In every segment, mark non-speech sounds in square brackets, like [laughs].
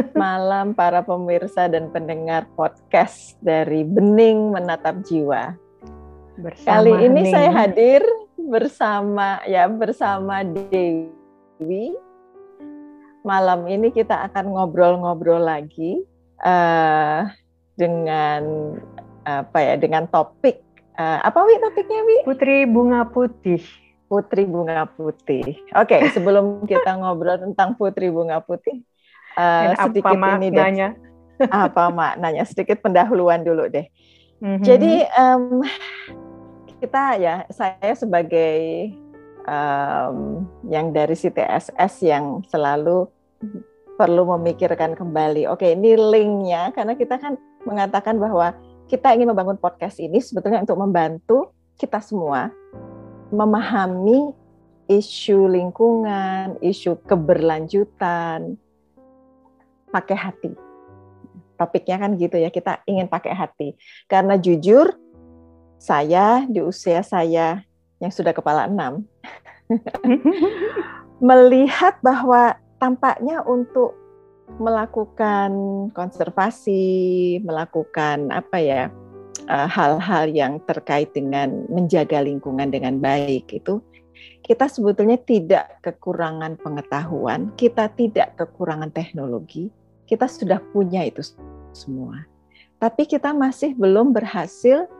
Selamat malam para pemirsa dan pendengar podcast dari Bening Menatap Jiwa. Bersama Kali ini Hening. saya hadir bersama ya bersama Dewi. Malam ini kita akan ngobrol-ngobrol lagi uh, dengan apa ya dengan topik uh, apa wi topiknya wi? Putri bunga putih. Putri bunga putih. Oke, okay, sebelum kita ngobrol tentang putri bunga putih, uh, sedikit apa ini deh. [laughs] apa maknanya? Sedikit pendahuluan dulu deh. Mm-hmm. Jadi um, kita ya, saya sebagai um, yang dari CTSS yang selalu perlu memikirkan kembali. Oke, ini linknya karena kita kan mengatakan bahwa kita ingin membangun podcast ini sebetulnya untuk membantu kita semua memahami isu lingkungan, isu keberlanjutan, pakai hati. Topiknya kan gitu ya, kita ingin pakai hati. Karena jujur, saya di usia saya yang sudah kepala enam, [laughs] melihat bahwa tampaknya untuk melakukan konservasi, melakukan apa ya eh, hal-hal yang terkait dengan menjaga lingkungan dengan baik itu kita sebetulnya tidak kekurangan pengetahuan, kita tidak kekurangan teknologi, kita sudah punya itu semua. Tapi kita masih belum berhasil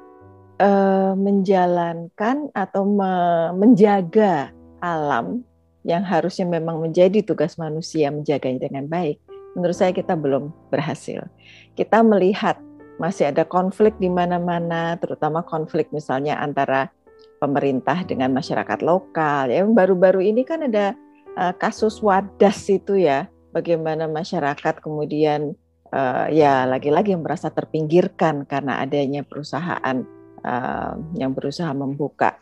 uh, menjalankan atau me menjaga alam yang harusnya memang menjadi tugas manusia menjaganya dengan baik menurut saya kita belum berhasil. Kita melihat masih ada konflik di mana-mana, terutama konflik misalnya antara pemerintah dengan masyarakat lokal. Ya, baru-baru ini kan ada uh, kasus wadas itu ya, bagaimana masyarakat kemudian uh, ya lagi-lagi merasa terpinggirkan karena adanya perusahaan uh, yang berusaha membuka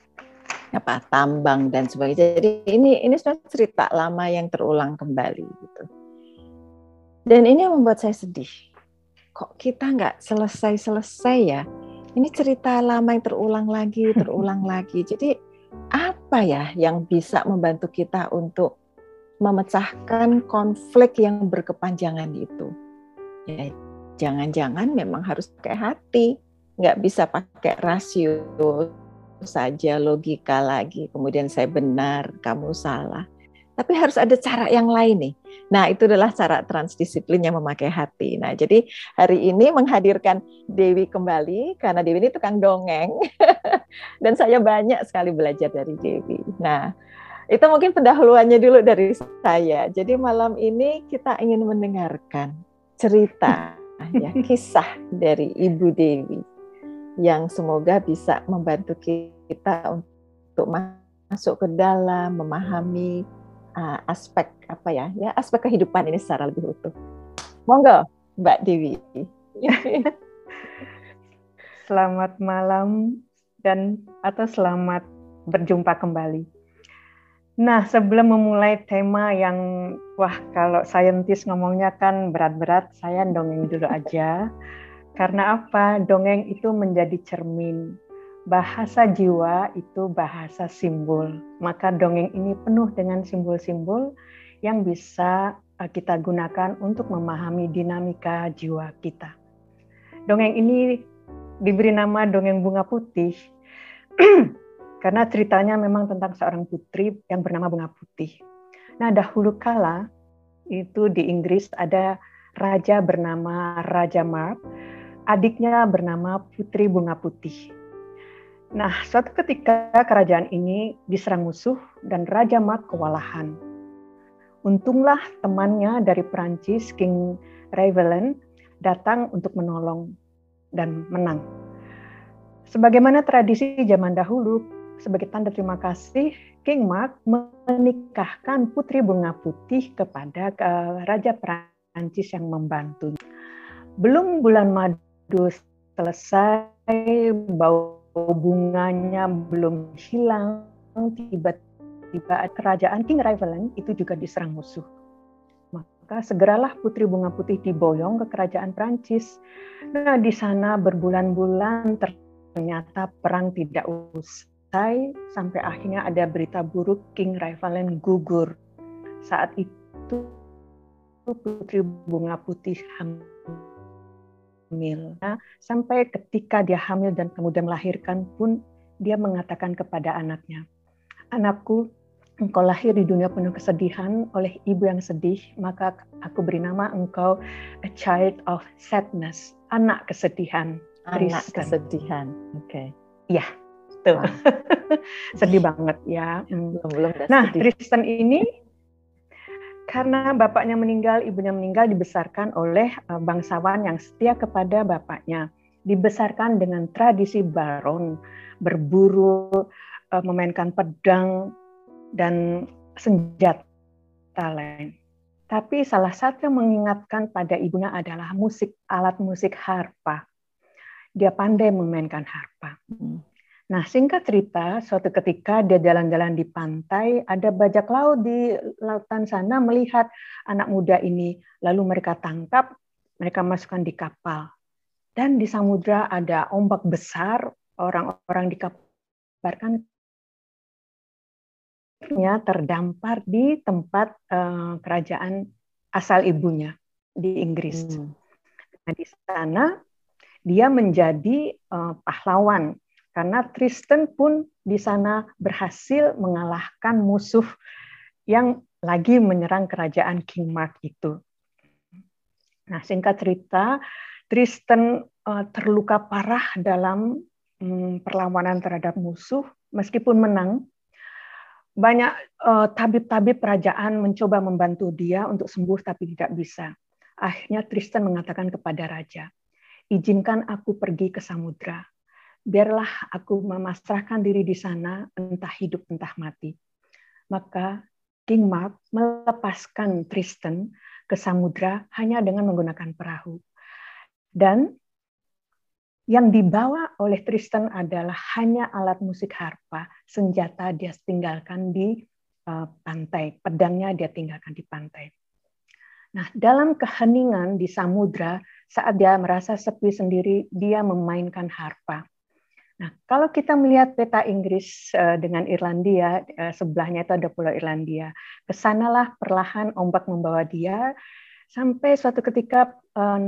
apa tambang dan sebagainya. Jadi ini ini sudah cerita lama yang terulang kembali gitu. Dan ini yang membuat saya sedih. Kok kita nggak selesai-selesai ya? Ini cerita lama yang terulang lagi, terulang [laughs] lagi. Jadi apa ya yang bisa membantu kita untuk memecahkan konflik yang berkepanjangan itu? Ya, jangan-jangan memang harus pakai hati, nggak bisa pakai rasio saja logika lagi. Kemudian saya benar, kamu salah. Tapi harus ada cara yang lain nih. Nah, itu adalah cara transdisiplin yang memakai hati. Nah, jadi hari ini menghadirkan Dewi kembali karena Dewi ini tukang dongeng [laughs] dan saya banyak sekali belajar dari Dewi. Nah, itu mungkin pendahuluannya dulu dari saya. Jadi malam ini kita ingin mendengarkan cerita ya, [laughs] kisah dari Ibu Dewi yang semoga bisa membantu kita untuk masuk ke dalam memahami uh, aspek apa ya ya aspek kehidupan ini secara lebih utuh. Monggo Mbak Dewi. [laughs] selamat malam dan atau selamat berjumpa kembali. Nah, sebelum memulai tema yang wah kalau saintis ngomongnya kan berat-berat, saya dongeng dulu aja. Karena apa? Dongeng itu menjadi cermin bahasa jiwa itu bahasa simbol. Maka dongeng ini penuh dengan simbol-simbol yang bisa eh, kita gunakan untuk memahami dinamika jiwa kita. Dongeng ini diberi nama dongeng bunga putih [clears throat] karena ceritanya memang tentang seorang putri yang bernama bunga putih. Nah, dahulu kala itu di Inggris ada raja bernama Raja Mark, adiknya bernama Putri Bunga Putih. Nah, suatu ketika kerajaan ini diserang musuh dan Raja Mark kewalahan. Untunglah temannya dari Perancis, King Ravelin, datang untuk menolong dan menang. Sebagaimana tradisi zaman dahulu, sebagai tanda terima kasih, King Mark menikahkan Putri Bunga Putih kepada Raja Perancis yang membantu. Belum bulan madu selesai, bau bunganya belum hilang, tiba-tiba kerajaan King Ravelan itu juga diserang musuh. Maka segeralah Putri Bunga Putih diboyong ke kerajaan Prancis. Nah, di sana berbulan-bulan ternyata perang tidak usai sampai akhirnya ada berita buruk King Ravelan gugur. Saat itu Putri Bunga Putih hamil. Nah, sampai ketika dia hamil dan kemudian melahirkan pun dia mengatakan kepada anaknya, "Anakku, engkau lahir di dunia penuh kesedihan oleh ibu yang sedih, maka aku beri nama engkau a child of sadness, anak kesedihan." Anak Kristen. kesedihan. Oke. Okay. Iya, tuh. [laughs] sedih banget ya. Belum belum. Nah, sedih. Kristen ini karena bapaknya meninggal, ibunya meninggal dibesarkan oleh eh, bangsawan yang setia kepada bapaknya. Dibesarkan dengan tradisi baron, berburu, eh, memainkan pedang dan senjata lain. Tapi salah satu yang mengingatkan pada ibunya adalah musik, alat musik harpa. Dia pandai memainkan harpa. Hmm. Nah, singkat cerita, suatu ketika dia jalan-jalan di pantai, ada bajak laut di lautan sana melihat anak muda ini, lalu mereka tangkap, mereka masukkan di kapal. Dan di samudra ada ombak besar, orang-orang dikabarkan terdampar di tempat uh, kerajaan asal ibunya di Inggris. Hmm. Nah, di sana dia menjadi uh, pahlawan karena Tristan pun di sana berhasil mengalahkan musuh yang lagi menyerang kerajaan King Mark itu. Nah, singkat cerita, Tristan uh, terluka parah dalam um, perlawanan terhadap musuh, meskipun menang. Banyak uh, tabib-tabib kerajaan mencoba membantu dia untuk sembuh, tapi tidak bisa. Akhirnya Tristan mengatakan kepada raja, "Izinkan aku pergi ke samudra biarlah aku memasrahkan diri di sana, entah hidup entah mati. Maka King Mark melepaskan Tristan ke samudra hanya dengan menggunakan perahu. Dan yang dibawa oleh Tristan adalah hanya alat musik harpa, senjata dia tinggalkan di uh, pantai, pedangnya dia tinggalkan di pantai. Nah, dalam keheningan di samudra, saat dia merasa sepi sendiri, dia memainkan harpa. Nah, kalau kita melihat peta Inggris uh, dengan Irlandia, uh, sebelahnya itu ada Pulau Irlandia. Ke sanalah perlahan ombak membawa dia sampai suatu ketika uh,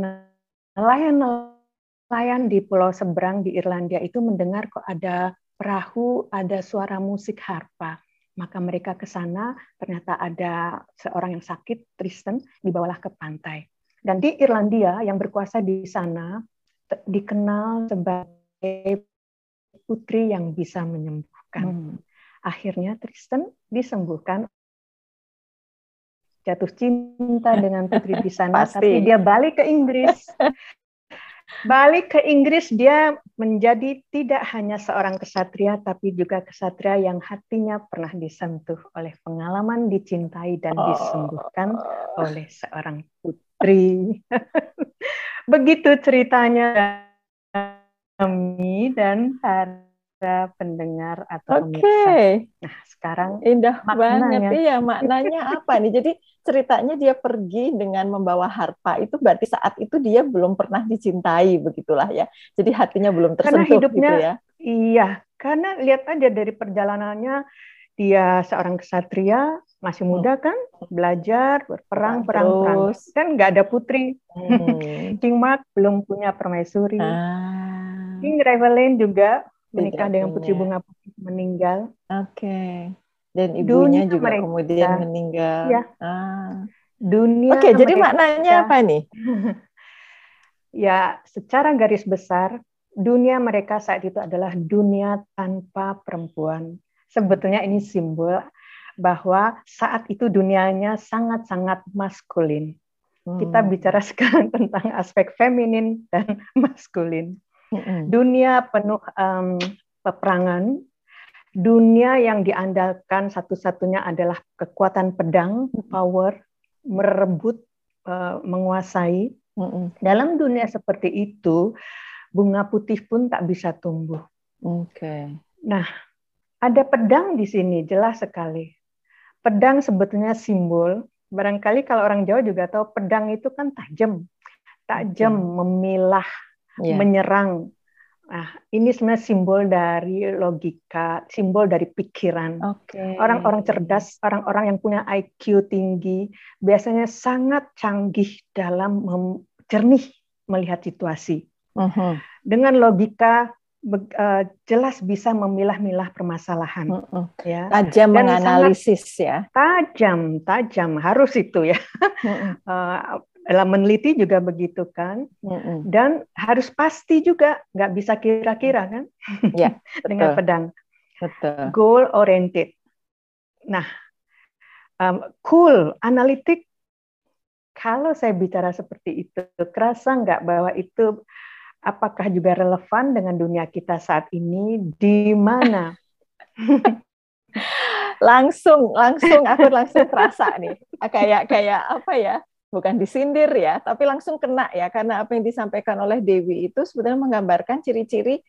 nelayan-nelayan di pulau seberang di Irlandia itu mendengar kok ada perahu, ada suara musik harpa. Maka mereka ke sana, ternyata ada seorang yang sakit, Tristan, dibawalah ke pantai. Dan di Irlandia yang berkuasa di sana dikenal sebagai putri yang bisa menyembuhkan. Hmm. Akhirnya Tristan disembuhkan jatuh cinta dengan putri di sana, [laughs] tapi dia balik ke Inggris. [laughs] balik ke Inggris dia menjadi tidak hanya seorang kesatria tapi juga kesatria yang hatinya pernah disentuh oleh pengalaman dicintai dan oh. disembuhkan oleh seorang putri. [laughs] Begitu ceritanya kami dan para pendengar atau Oke. Okay. Nah, sekarang indah maknanya. banget iya maknanya apa nih? Jadi ceritanya dia pergi dengan membawa harpa itu berarti saat itu dia belum pernah dicintai begitulah ya. Jadi hatinya belum tersentuh karena hidupnya, gitu ya. Iya, karena lihat aja dari perjalanannya dia seorang kesatria masih hmm. muda kan belajar berperang perang perang kan nggak ada putri hmm. [laughs] King Mark belum punya permaisuri ah King Revelin juga menikah Tidak dengan Putri Bunga Putih meninggal. Oke. Okay. Dan ibunya Dunia juga mereka. kemudian meninggal. Ya. Ah. Dunia. Oke, okay, jadi maknanya apa nih? [laughs] ya, secara garis besar, dunia mereka saat itu adalah dunia tanpa perempuan. Sebetulnya ini simbol bahwa saat itu dunianya sangat-sangat maskulin. Hmm. Kita bicara [laughs] sekarang tentang aspek feminin dan maskulin. Dunia penuh um, peperangan, dunia yang diandalkan satu-satunya adalah kekuatan pedang, power, merebut, uh, menguasai. Dalam dunia seperti itu, bunga putih pun tak bisa tumbuh. Oke. Okay. Nah, ada pedang di sini, jelas sekali. Pedang sebetulnya simbol. Barangkali kalau orang Jawa juga tahu pedang itu kan tajam, tajam, okay. memilah yeah. menyerang Nah, ini sebenarnya simbol dari logika, simbol dari pikiran. Okay. Orang-orang cerdas, orang-orang yang punya IQ tinggi, biasanya sangat canggih dalam jernih melihat situasi. Uh -huh. Dengan logika uh, jelas bisa memilah-milah permasalahan. Uh -uh. Ya. Tajam Dan menganalisis ya. Tajam, tajam harus itu ya. Uh -uh. uh, meneliti juga begitu kan. Mm-hmm. dan harus pasti juga nggak bisa kira-kira kan. Ya, [laughs] dengan pedang. Betul. goal oriented. Nah um, cool analitik. Kalau saya bicara seperti itu kerasa nggak bahwa itu apakah juga relevan dengan dunia kita saat ini? Di mana? [laughs] Langsung langsung aku langsung terasa nih. Kayak kayak apa ya bukan disindir ya, tapi langsung kena ya karena apa yang disampaikan oleh Dewi itu sebenarnya menggambarkan ciri-ciri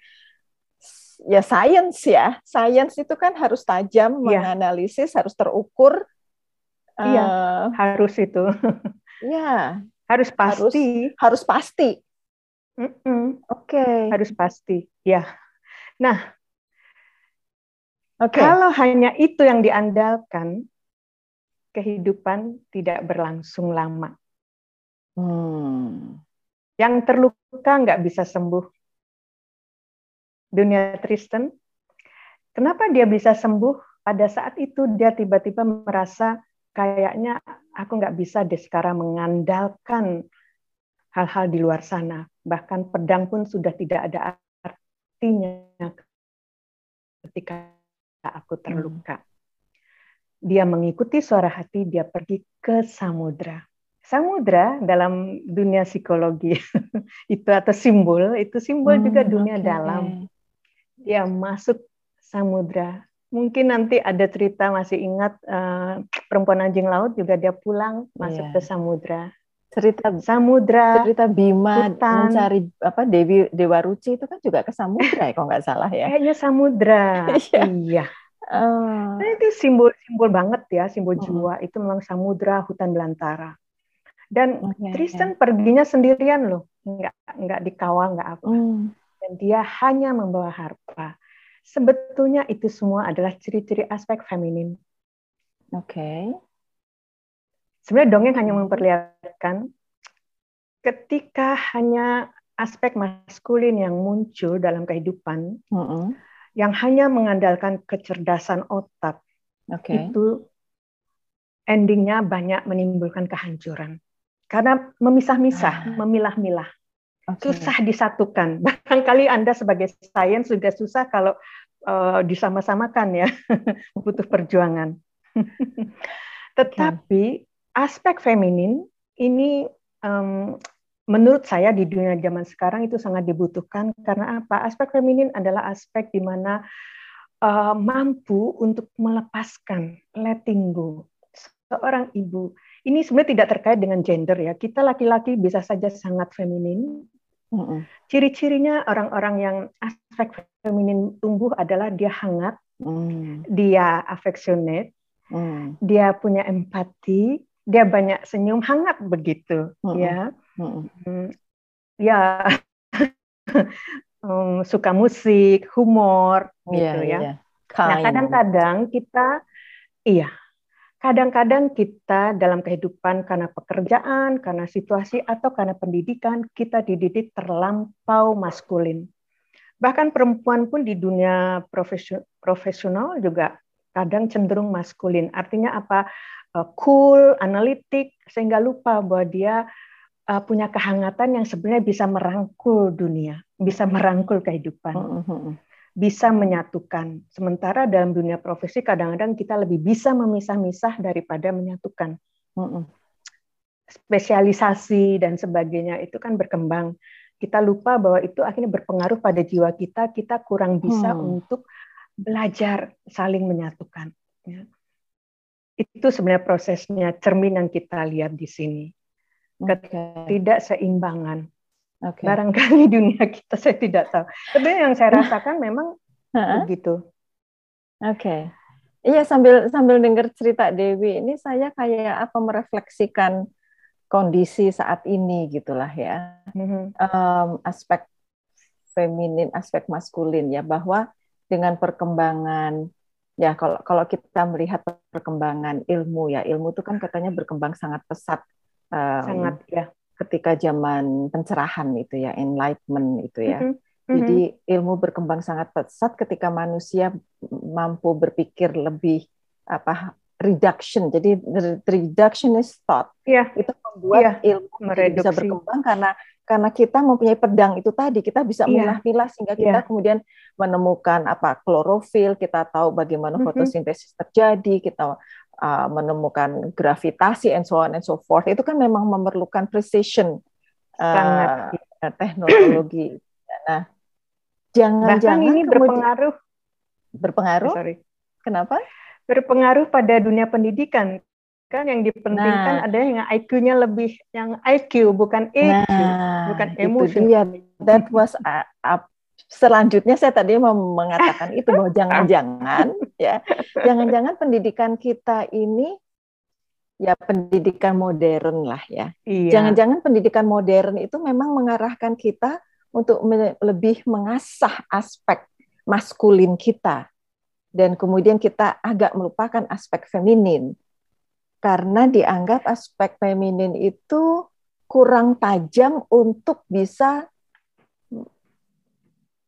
ya sains ya. Sains itu kan harus tajam, ya. menganalisis, harus terukur. Iya, uh, harus itu. [laughs] Ya, harus pasti. Harus, harus pasti. Mm -mm. Oke. Okay. Harus pasti. Ya. Nah, okay. kalau hanya itu yang diandalkan, kehidupan tidak berlangsung lama. Hmm. Yang terluka nggak bisa sembuh. Dunia Tristan, kenapa dia bisa sembuh? Pada saat itu dia tiba-tiba merasa kayaknya aku nggak bisa deh sekarang mengandalkan hal-hal di luar sana. Bahkan pedang pun sudah tidak ada artinya ketika aku terluka. Hmm dia mengikuti suara hati, dia pergi ke samudra. Samudra dalam dunia psikologi [laughs] itu atau simbol, itu simbol hmm, juga dunia okay. dalam. Dia masuk samudra. Mungkin nanti ada cerita masih ingat uh, perempuan anjing laut juga dia pulang masuk yeah. ke samudra. Cerita samudra, cerita Bima hutan. mencari apa Dewi Dewa Ruci itu kan juga ke samudra ya kalau nggak salah ya. Kayaknya samudra. [laughs] iya. Iya. Uh. Nah, itu simbol-simbol banget ya, simbol uh. jiwa itu memang samudra hutan belantara. Dan okay, Tristan okay. perginya sendirian loh, nggak nggak dikawal nggak apa. Mm. Dan dia hanya membawa harpa. Sebetulnya itu semua adalah ciri-ciri aspek feminin. Oke. Okay. Sebenarnya dongeng hanya memperlihatkan ketika hanya aspek maskulin yang muncul dalam kehidupan, uh -uh yang hanya mengandalkan kecerdasan otak okay. itu endingnya banyak menimbulkan kehancuran karena memisah-misah, ah. memilah-milah, okay. susah disatukan. [laughs] Barangkali Anda sebagai sains sudah susah kalau uh, disama-samakan ya, [laughs] butuh perjuangan. [laughs] Tetapi okay. aspek feminin ini um, menurut saya di dunia zaman sekarang itu sangat dibutuhkan karena apa? Aspek feminin adalah aspek di mana uh, mampu untuk melepaskan, letting go. Seorang ibu ini sebenarnya tidak terkait dengan gender ya. Kita laki-laki bisa saja sangat feminin. Mm-hmm. Ciri-cirinya orang-orang yang aspek feminin tumbuh adalah dia hangat, mm. dia affectionate, mm. dia punya empati, dia banyak senyum hangat begitu, mm-hmm. ya Hmm. Ya, um, [laughs] suka musik, humor, iya, gitu yeah, ya. Yeah. Nah, kadang-kadang kita, iya, kadang-kadang kita dalam kehidupan karena pekerjaan, karena situasi atau karena pendidikan kita dididik terlampau maskulin. Bahkan perempuan pun di dunia profesional juga kadang cenderung maskulin. Artinya apa? Uh, cool, analitik, sehingga lupa bahwa dia uh, punya kehangatan yang sebenarnya bisa merangkul dunia, bisa merangkul kehidupan, mm-hmm. bisa menyatukan. Sementara dalam dunia profesi kadang-kadang kita lebih bisa memisah-misah daripada menyatukan. Mm-hmm. Spesialisasi dan sebagainya itu kan berkembang. Kita lupa bahwa itu akhirnya berpengaruh pada jiwa kita. Kita kurang bisa hmm. untuk belajar saling menyatukan. Ya. Itu sebenarnya prosesnya cermin yang kita lihat di sini ketidakseimbangan. Okay. Barangkali [laughs] dunia kita saya tidak tahu. Tapi yang saya [laughs] rasakan memang begitu. Oke. Okay. Iya sambil sambil dengar cerita Dewi ini saya kayak apa merefleksikan kondisi saat ini gitulah ya. Mm-hmm. Um, aspek feminin, aspek maskulin ya bahwa dengan perkembangan ya kalau kalau kita melihat perkembangan ilmu ya ilmu itu kan katanya berkembang sangat pesat um, sangat ya ketika zaman pencerahan itu ya enlightenment itu ya mm -hmm. jadi ilmu berkembang sangat pesat ketika manusia mampu berpikir lebih apa reduction jadi reductionist thought yeah. itu membuat yeah. ilmu bisa berkembang karena karena kita mempunyai pedang itu tadi kita bisa iya. milah-milah sehingga kita yeah. kemudian menemukan apa klorofil kita tahu bagaimana mm-hmm. fotosintesis terjadi kita uh, menemukan gravitasi and so on and so forth itu kan memang memerlukan precision uh, teknologi. Nah jangan-jangan ini berpengaruh. Berpengaruh? Sorry. Kenapa? Berpengaruh pada dunia pendidikan. Kan yang dipentingkan nah, ada yang IQ-nya lebih yang IQ bukan EQ nah, bukan emosi that was uh, uh, selanjutnya saya tadi mau mengatakan [laughs] itu bahwa jangan-jangan ya jangan-jangan pendidikan kita ini ya pendidikan modern lah ya. Iya. jangan-jangan pendidikan modern itu memang mengarahkan kita untuk lebih mengasah aspek maskulin kita. Dan kemudian kita agak melupakan aspek feminin. Karena dianggap aspek feminin itu kurang tajam untuk bisa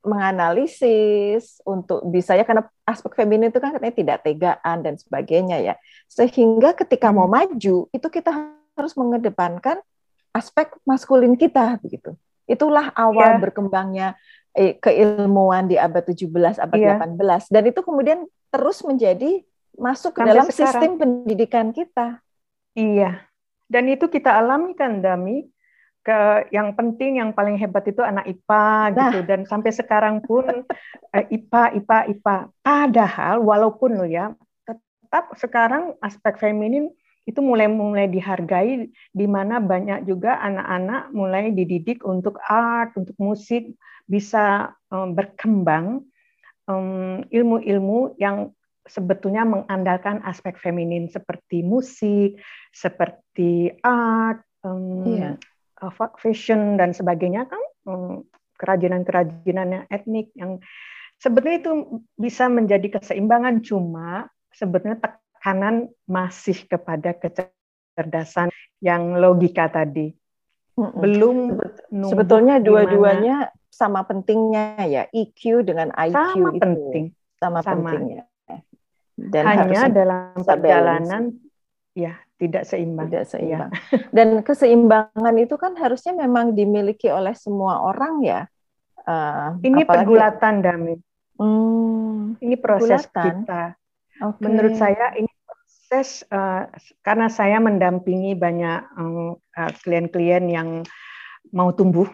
menganalisis untuk bisa ya karena aspek feminin itu kan katanya tidak tegaan dan sebagainya ya sehingga ketika mau hmm. maju itu kita harus mengedepankan aspek maskulin kita begitu itulah awal yeah. berkembangnya eh, keilmuan di abad 17 abad yeah. 18 dan itu kemudian terus menjadi masuk ke dalam sekarang. sistem pendidikan kita. Iya. Dan itu kita alami kan Dami ke yang penting yang paling hebat itu anak IPA nah. gitu dan sampai sekarang pun eh, IPA IPA IPA padahal walaupun lo ya tetap sekarang aspek feminin itu mulai mulai dihargai di mana banyak juga anak-anak mulai dididik untuk art untuk musik bisa um, berkembang ilmu-ilmu um, yang sebetulnya mengandalkan aspek feminin seperti musik, seperti art, um, yeah. Fashion dan sebagainya kan um, kerajinan-kerajinan etnik yang sebetulnya itu bisa menjadi keseimbangan. Cuma sebetulnya tekanan masih kepada kecerdasan yang logika tadi. Belum sebetulnya dua-duanya sama pentingnya ya EQ dengan IQ sama itu. penting. Sama, sama. pentingnya. Dan hanya dalam perjalanan ya tidak seimbang. Tidak seimbang. Ya. Dan keseimbangan itu kan harusnya memang dimiliki oleh semua orang ya. Uh, ini apalagi, pergulatan Dami. Hmm, ini proses pergulatan. kita. Okay. Menurut saya ini proses uh, karena saya mendampingi banyak klien-klien uh, yang mau tumbuh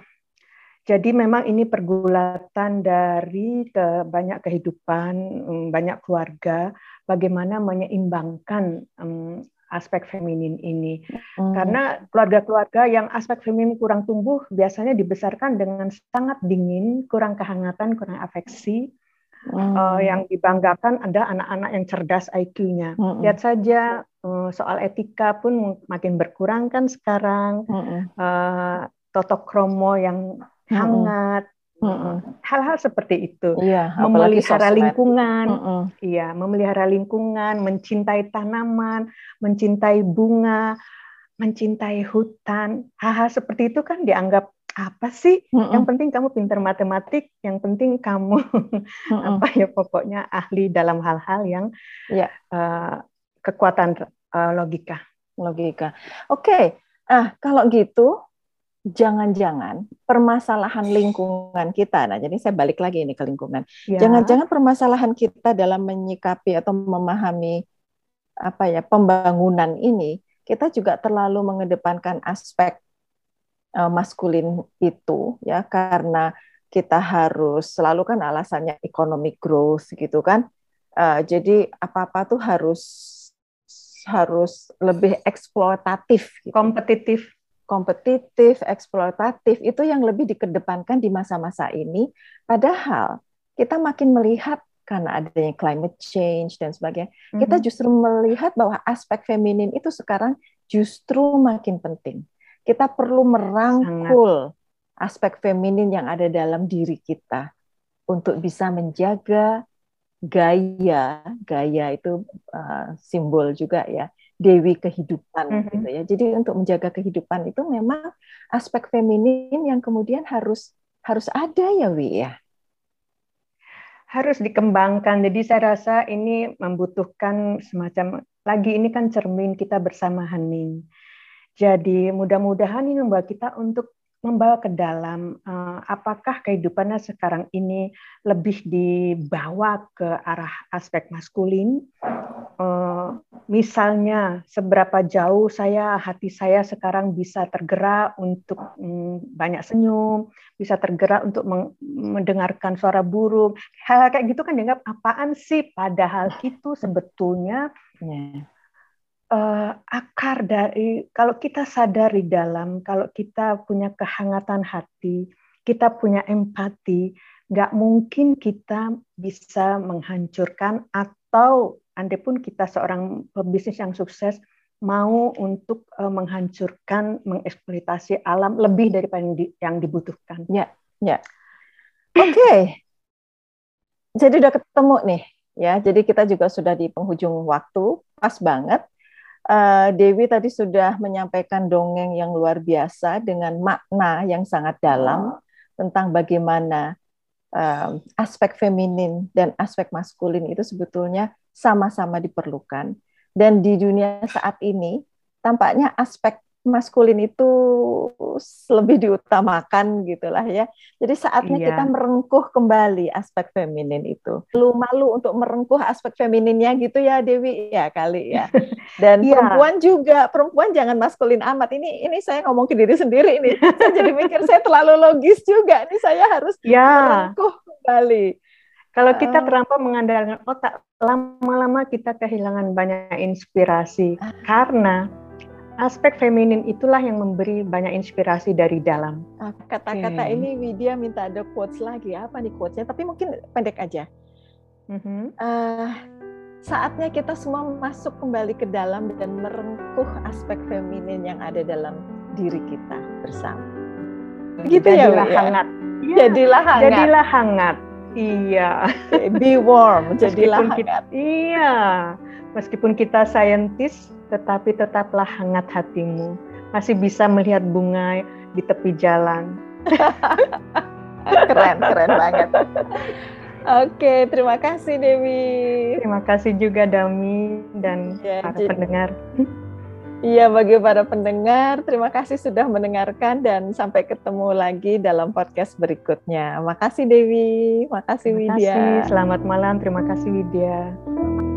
jadi memang ini pergulatan dari ke banyak kehidupan, mm, banyak keluarga, bagaimana menyeimbangkan um, aspek feminin ini. Hmm. Karena keluarga-keluarga yang aspek feminin kurang tumbuh biasanya dibesarkan dengan sangat dingin, kurang kehangatan, kurang afeksi. Hmm. Uh, yang dibanggakan ada anak-anak yang cerdas IQ-nya. Hmm. Lihat saja uh, soal etika pun makin berkurang kan sekarang. Hmm. Uh, totok kromo yang hangat, hal-hal seperti itu. Iya, memelihara lingkungan, mm iya, memelihara lingkungan, mencintai tanaman, mencintai bunga, mencintai hutan, hal-hal seperti itu kan dianggap apa sih? Mm Yang penting kamu pintar matematik, yang penting kamu [laughs] apa ya pokoknya ahli dalam hal-hal yang yeah. Iya. uh, kekuatan uh, logika. Logika. Oke, okay. ah kalau gitu jangan-jangan permasalahan lingkungan kita. Nah, jadi saya balik lagi ini ke lingkungan. Ya. Jangan-jangan ya. permasalahan kita dalam menyikapi atau memahami apa ya pembangunan ini, kita juga terlalu mengedepankan aspek uh, maskulin itu ya karena kita harus selalu kan alasannya economic growth gitu kan. Uh, jadi apa-apa tuh harus harus lebih eksploitatif, gitu. kompetitif kompetitif, eksploitatif itu yang lebih dikedepankan di masa-masa ini. Padahal kita makin melihat karena adanya climate change dan sebagainya, mm-hmm. kita justru melihat bahwa aspek feminin itu sekarang justru makin penting. Kita perlu merangkul Sangat. aspek feminin yang ada dalam diri kita untuk bisa menjaga gaya, gaya itu uh, simbol juga ya, dewi kehidupan mm -hmm. gitu ya. Jadi untuk menjaga kehidupan itu memang aspek feminin yang kemudian harus harus ada ya Wi ya. Harus dikembangkan. Jadi saya rasa ini membutuhkan semacam lagi ini kan cermin kita bersama hening. Jadi mudah-mudahan ini membawa kita untuk membawa ke dalam uh, apakah kehidupannya sekarang ini lebih dibawa ke arah aspek maskulin? Uh, misalnya seberapa jauh saya hati saya sekarang bisa tergerak untuk um, banyak senyum bisa tergerak untuk mendengarkan suara burung. Hal, -hal kayak gitu kan dianggap apaan sih? Padahal itu sebetulnya yeah uh, akar dari kalau kita sadar di dalam, kalau kita punya kehangatan hati, kita punya empati, nggak mungkin kita bisa menghancurkan atau andai pun kita seorang pebisnis yang sukses mau untuk uh, menghancurkan, mengeksploitasi alam lebih daripada yang, di, yang dibutuhkan. Ya, ya. Oke. Okay. Jadi udah ketemu nih, ya. Jadi kita juga sudah di penghujung waktu, pas banget uh, Dewi tadi sudah menyampaikan dongeng yang luar biasa dengan makna yang sangat dalam tentang bagaimana uh, aspek feminin dan aspek maskulin itu sebetulnya sama-sama diperlukan. Dan di dunia saat ini, tampaknya aspek maskulin itu lebih diutamakan gitulah ya. Jadi saatnya iya. kita merengkuh kembali aspek feminin itu. Lu malu untuk merengkuh aspek femininnya gitu ya Dewi ya kali ya. [laughs] Dan iya. perempuan juga, perempuan jangan maskulin amat. Ini ini saya ngomong ke diri sendiri ini. [laughs] saya jadi mikir saya terlalu logis juga. Ini saya harus ya. merengkuh kembali. Kalau kita terlampau mengandalkan otak, lama-lama kita kehilangan banyak inspirasi ah. karena aspek feminin itulah yang memberi banyak inspirasi dari dalam. Ah, kata-kata okay. ini Widya minta ada quotes lagi. Apa nih quotesnya? Tapi mungkin pendek aja. Mm-hmm. Uh, saatnya kita semua masuk kembali ke dalam dan merengkuh aspek feminin yang ada dalam diri kita bersama. Gitu ya, Jadilah ya, hangat. Ya. Jadilah hangat. Jadilah hangat. Iya. Be warm. [laughs] Jadilah Meskipun hangat. Kita, iya. Meskipun kita saintis, tetapi tetaplah hangat hatimu. Masih bisa melihat bunga di tepi jalan. [laughs] keren, keren banget. Oke, terima kasih Dewi. Terima kasih juga Dami dan ya, para jadi, pendengar. Iya, bagi para pendengar, terima kasih sudah mendengarkan dan sampai ketemu lagi dalam podcast berikutnya. Makasih Dewi, makasih terima Widya. Kasih. Selamat malam, terima kasih Widya.